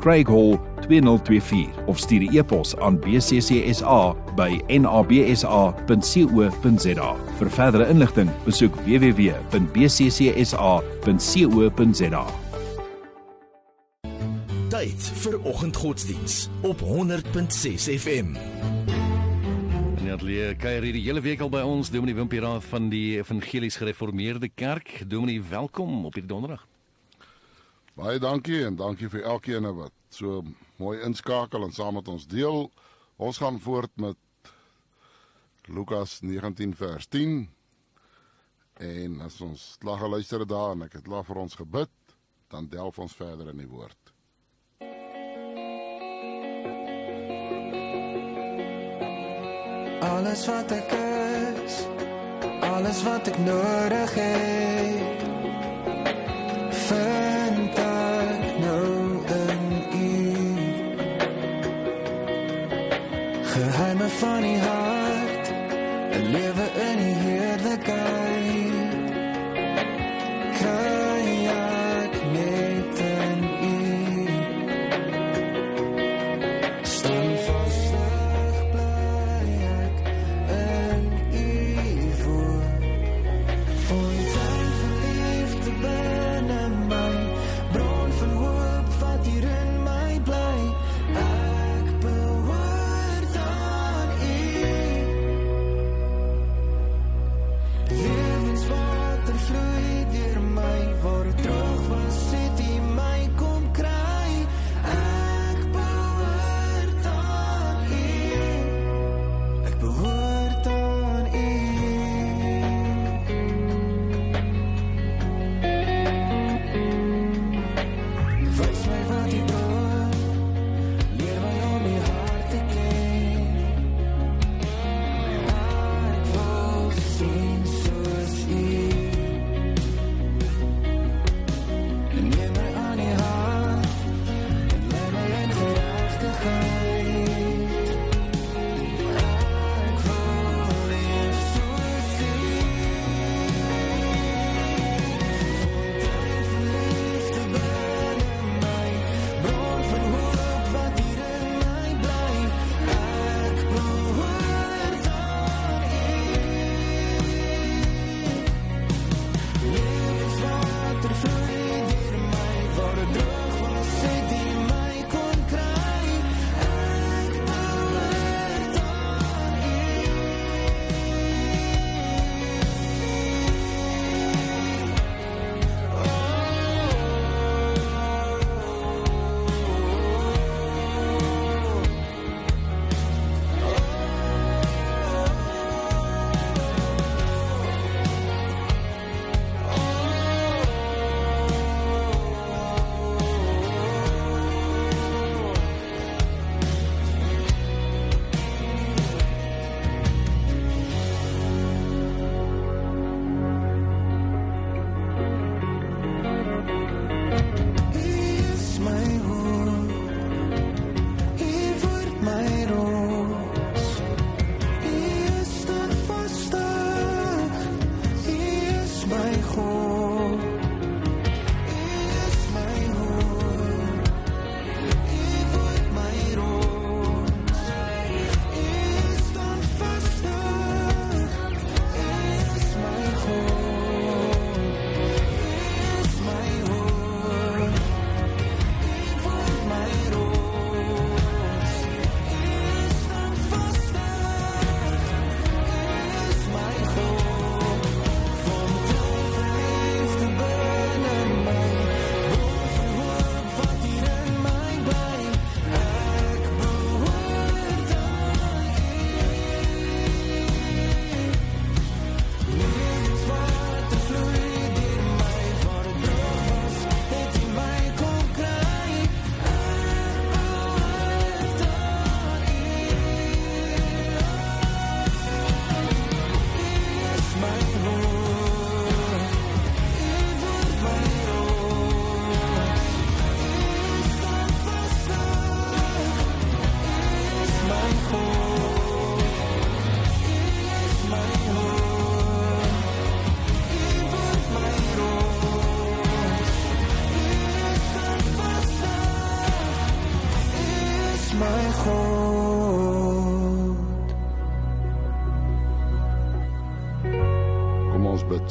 Craig Hall 2024 of stuur 'n e-pos aan bccsa by nabsa.co.za. Vir verdere inligting, besoek www.bccsa.co.za. Tyd vir oggendgodsdiens op 100.6 FM. Nathalie kuier hier die hele week al by ons, Dominee Wimpie Raad van die Evangelies Gereformeerde Kerk. Dominee, welkom op hierdie donderdag. Baie dankie en dankie vir elkeen wat so mooi inskakel en saam met ons deel. Ons gaan voort met Lukas 19 vers 10. En as ons slag geluister daar en ek het laat vir ons gebid, dan delf ons verder in die woord. Alles wat ek is, alles wat ek nodig het,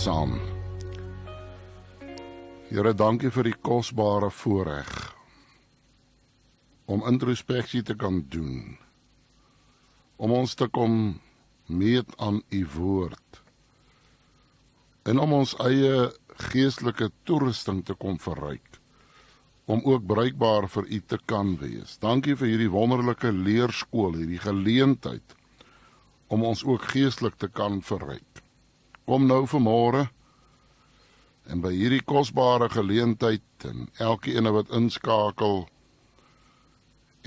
saam. Here, dankie vir die kosbare voorreg om introspeksie te kan doen. Om ons te kom meet aan u woord. En om ons eie geestelike toerusting te kom verryk om ook bruikbaar vir u te kan wees. Dankie vir hierdie wonderlike leerskool, hierdie geleentheid om ons ook geestelik te kan verryk. Kom nou vanmôre en by hierdie kosbare geleentheid en elkeen wat inskakel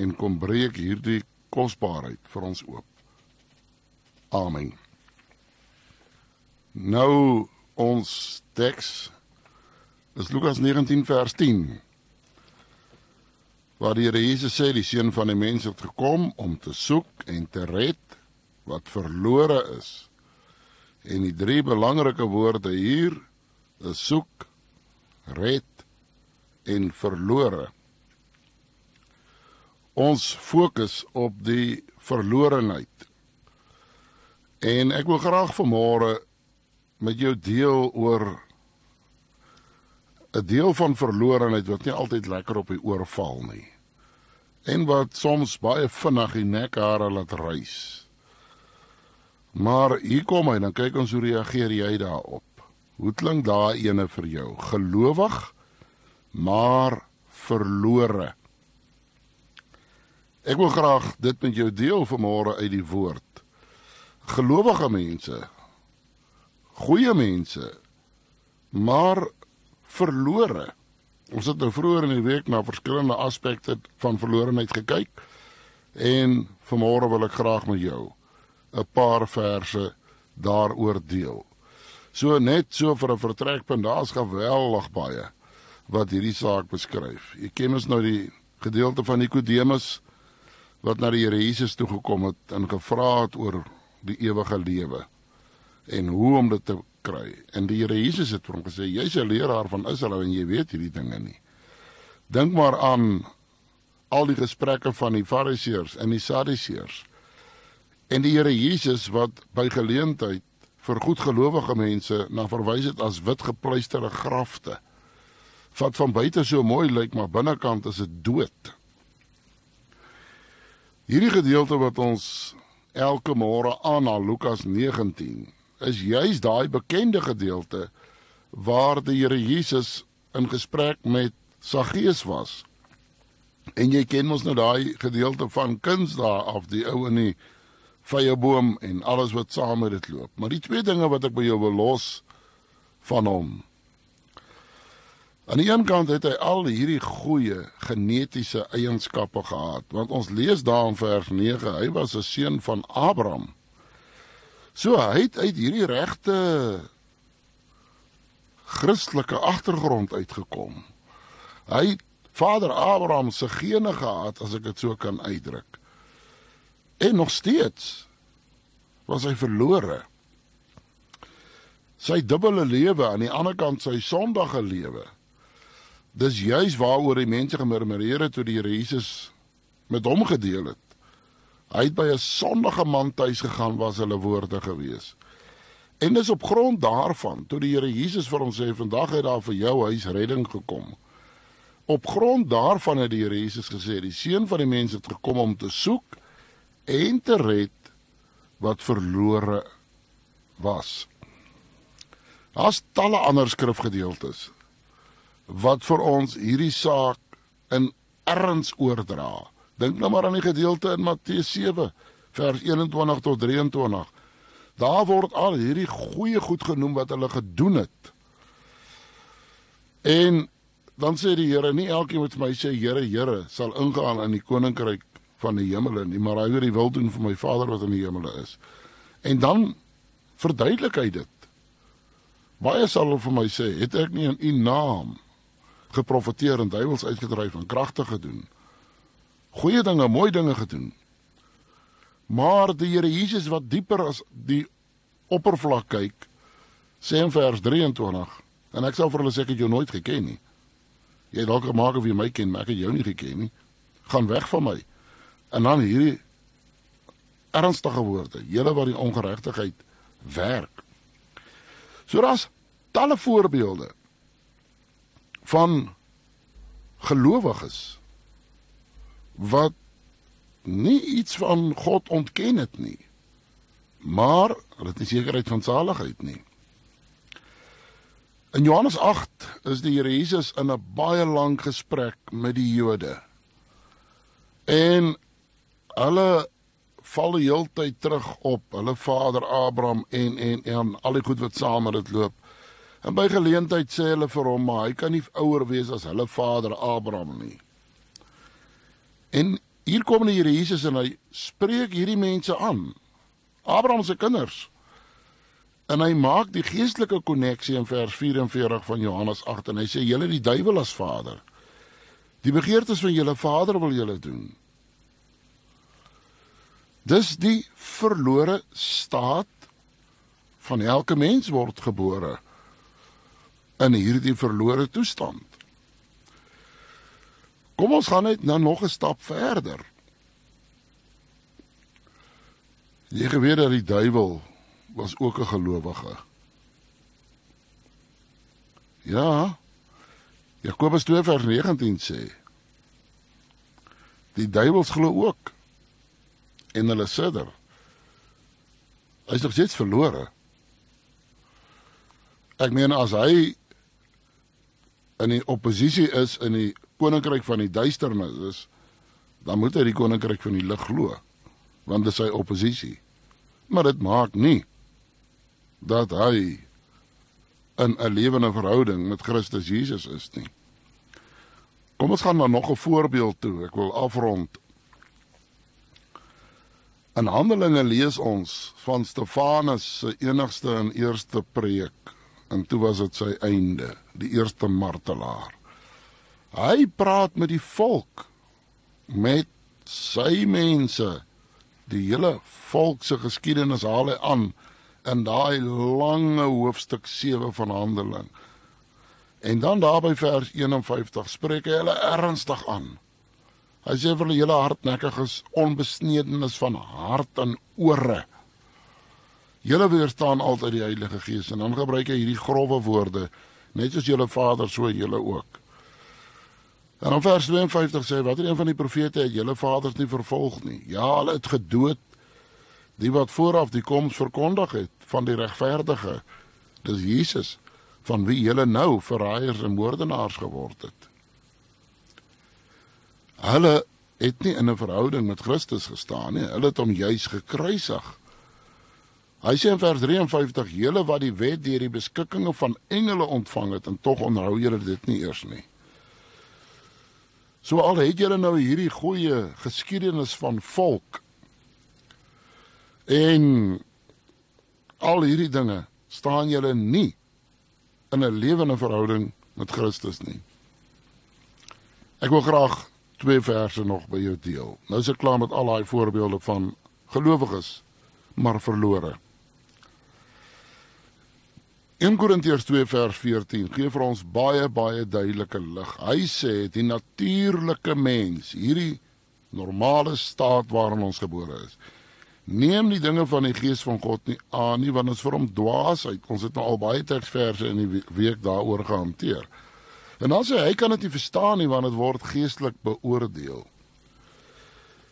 en kom breek hierdie kosbaarheid vir ons oop. Amen. Nou ons teks is Lukas 19 vers 10 waar die Here Jesus sê die seun van die mens het gekom om te soek en te red wat verlore is. En die drie belangrike woorde hier is soek, red en verlore. Ons fokus op die verlorenheid. En ek wil graag vanmôre met jou deel oor 'n deel van verlorenheid wat nie altyd lekker op die oor val nie. En wat soms baie vinnig die nekhare laat rys. Maar hier kom hy, dan kyk ons hoe reageer jy daarop. Hoe klink daai ene vir jou? Gelowig, maar verlore. Ek wil graag dit met jou deel vanmôre uit die woord. Gelowige mense, goeie mense, maar verlore. Ons het nou vroeër in die week na verskillende aspekte van verlorenheid gekyk en vanmôre wil ek graag met jou 'n paar verse daaroor deel. So net so vir 'n vertrekpunt, daar's geweldig baie wat hierdie saak beskryf. Jy ken ons nou die gedeelte van Nikodemus wat na die Here Jesus toe gekom het en gevra het oor die ewige lewe en hoe om dit te kry. En die Here Jesus het vir hom gesê: "Jy's 'n leraar van Israel en jy weet hierdie dinge nie." Dink maar aan al die gesprekke van die Fariseërs en die Sadduseërs. En die Here Jesus wat by geleentheid vir goedgelowige mense na verwys het as wit gepleisterde grafte. Wat van buite so mooi lyk, maar binnekant is dit dood. Hierdie gedeelte wat ons elke môre aan na Lukas 19 is juis daai bekende gedeelte waar die Here Jesus in gesprek met Saggeus was. En jy ken mos nou daai gedeelte van kuns daar af die ou in die vyeboom en alles wat saam met dit loop. Maar die twee dinge wat ek by jou wil los van hom. Aan die een kant het hy al hierdie goeie genetiese eienskappe gehad, want ons lees daar in vers 9, hy was 'n seun van Abraham. So hy het uit hierdie regte Christelike agtergrond uitgekom. Hy het Vader Abraham se gene gehad as ek dit so kan uitdruk. En nog steeds was hy verlore. Sy dubbele lewe aan die ander kant sy sondige lewe. Dis juis waaroor die mense gemurmureer het toe die Here Jesus met hom gedeel het. Hy het by 'n sondige man tuis gegaan was hulle woorde gewees. En dis op grond daarvan toe die Here Jesus vir ons sê vandag het daar vir jou huis redding gekom. Op grond daarvan het die Here Jesus gesê die seun van die mens het gekom om te soek en te red wat verlore was. Daar's talle ander skrifgedeeltes wat vir ons hierdie saak in erns oordra. Dink nou maar aan die gedeelte in Matteus 7 vers 21 tot 23. Daar word al hierdie goeie goed genoem wat hulle gedoen het. En dan sê die Here, nie elkeen wat my sê Here, Here sal ingaan in die koninkryk van die hemele nie, maar hy wat die wil doen vir my Vader wat in die hemele is. En dan verduidelik hy dit. Baie sal vir my sê, het ek nie in u naam geprofeteer en duiwels uitgedryf en kragtig gedoen? goeie dinge, mooi dinge gedoen. Maar die Here Jesus wat dieper as die oppervlak kyk, sê in vers 23 en ek sal vir hulle sê ek het jou nooit geken nie. Jy dalk gemaak of jy my ken, maar ek het jou nie geken nie. Gaan weg van my. En dan hierdie ernstige woorde, julle wat die ongeregtigheid werk. So daar's talle voorbeelde van gelowiges wat nie iets van God ontken het nie. Maar hulle het nie sekerheid van saligheid nie. In Johannes 8 is die Here Jesus in 'n baie lang gesprek met die Jode. En hulle val die heeltyd terug op hulle vader Abraham en en en al die goed wat saam met dit loop. En by geleentheid sê hulle vir hom, maar hy kan nie ouer wees as hulle vader Abraham nie. En hier kom die Here Jesus en hy spreek hierdie mense aan. Abraham se kinders. En hy maak die geestelike koneksie in vers 44 van Johannes 8 en hy sê julle die duiwel as vader. Die begeertes van julle vader wil julle doen. Dis die verlore staat van elke mens word gebore in hierdie verlore toestand. Kom ons gaan net nou nog 'n stap verder. Jy geweet dat die duiwel was ook 'n gelowige. Ja. Jakobus 2 vers 19 sê Die duiwels glo ook en hulle sidder. Hy's nog steeds verlore. Ek meen as hy in die oppositie is in die koninkryk van die duisternis is, dan moet hy die koninkryk van die lig glo, want dit is sy oppositie. Maar dit maak nie dat hy in 'n lewende verhouding met Christus Jesus is nie. Kom ons gaan na nog 'n voorbeeld toe. Ek wil afrond. In Handelinge lees ons van Stefanus se enigste en eerste preek en toe was dit sy einde, die eerste martelaar. Hy praat met die volk met sy mense. Die hele volk se geskiedenis haal hy aan in daai lange hoofstuk 7 van Handeling. En dan daarby vers 51 spreek hy hulle ernstig aan. Hy sê vir hulle hardnekkig is onbesnedenis van hart en ore. Julle weerstaan altyd die Heilige Gees en dan gebruik hy hierdie grouwe woorde, net soos julle Vader so julle ook. En dan vers 52 sê watter een van die profete het julle vaders nie vervolg nie? Ja, hulle het gedood die wat vooraf die koms verkondig het van die regverdige. Dis Jesus van wie julle nou verraaiers en moordenaars geword het. Hulle het nie in 'n verhouding met Christus gestaan nie. Hulle het hom juis gekruisig. Hy sê in vers 53: "Julle wat die wet deur die beskikkinge van engele ontvang het en tog onthou julle dit nie eers nie." So al het julle nou hierdie goeie geskiedenis van volk en al hierdie dinge staan julle nie in 'n lewende verhouding met Christus nie. Ek wil graag twee verse nog by jou deel. Nou is ek klaar met al daai voorbeelde van gelowiges maar verlore. 1 Korintiërs 2 vers 14 gee vir ons baie baie duidelike lig. Hy sê die natuurlike mens, hierdie normale staat waarin ons gebore is, neem die dinge van die gees van God nie aan nie want is vir hom dwaasheid. Ons het nou al baie teksverse in die week daaroor gehanteer. En dan sê hy kan dit nie verstaan nie want dit word geestelik beoordeel.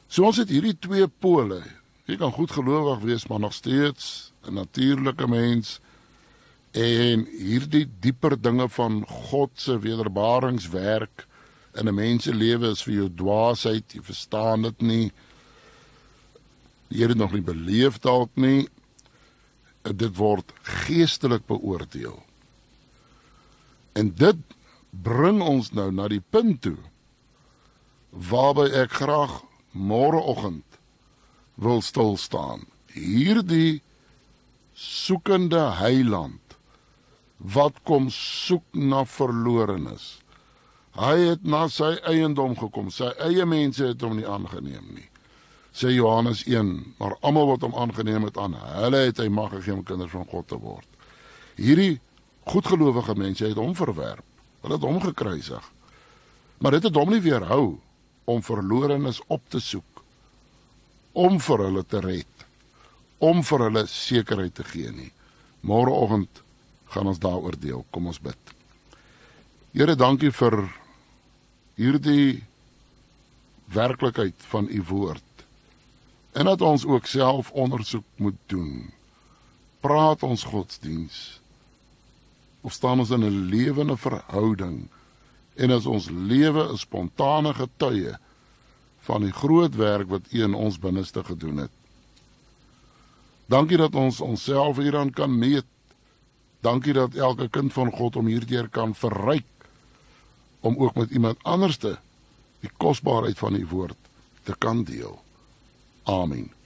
So ons het hierdie twee pole. Jy kan goed gelowig wees maar nog steeds 'n natuurlike mens en hierdie dieper dinge van God se wederbaringswerk in 'n mens se lewe is vir jou dwaasheid, jy verstaan dit nie die Here nog nie beleef dalk nie. Dit word geestelik beoordeel. En dit bring ons nou na die punt toe waarby ek graag môreoggend wil stil staan. Hierdie soekende heiland wat kom soek na verlorenes. Hy het na sy eiendom gekom. Sy eie mense het hom nie aangeneem nie. sê Johannes 1, maar almal wat hom aangeneem het aan hulle het hy mag gegee om kinders van God te word. Hierdie goedgelowige mense het hom verwerp. Hulle het hom gekruisig. Maar dit het hom nie weerhou om verlorenes op te soek om vir hulle te red, om vir hulle sekerheid te gee nie. Môreoggend gaan ons daaroor deel. Kom ons bid. Here, dankie vir hierdie werklikheid van u woord. En dat ons ook self ondersoek moet doen. Praat ons godsdiens of staan ons in 'n lewende verhouding en is ons lewe 'n spontane getuie van die groot werk wat U in ons binneste gedoen het. Dankie dat ons onsself hieraan kan meet. Dankie dat elke kind van God om hierdeur kan verryk om ook met iemand anderste die kosbaarheid van U woord te kan deel. Amen.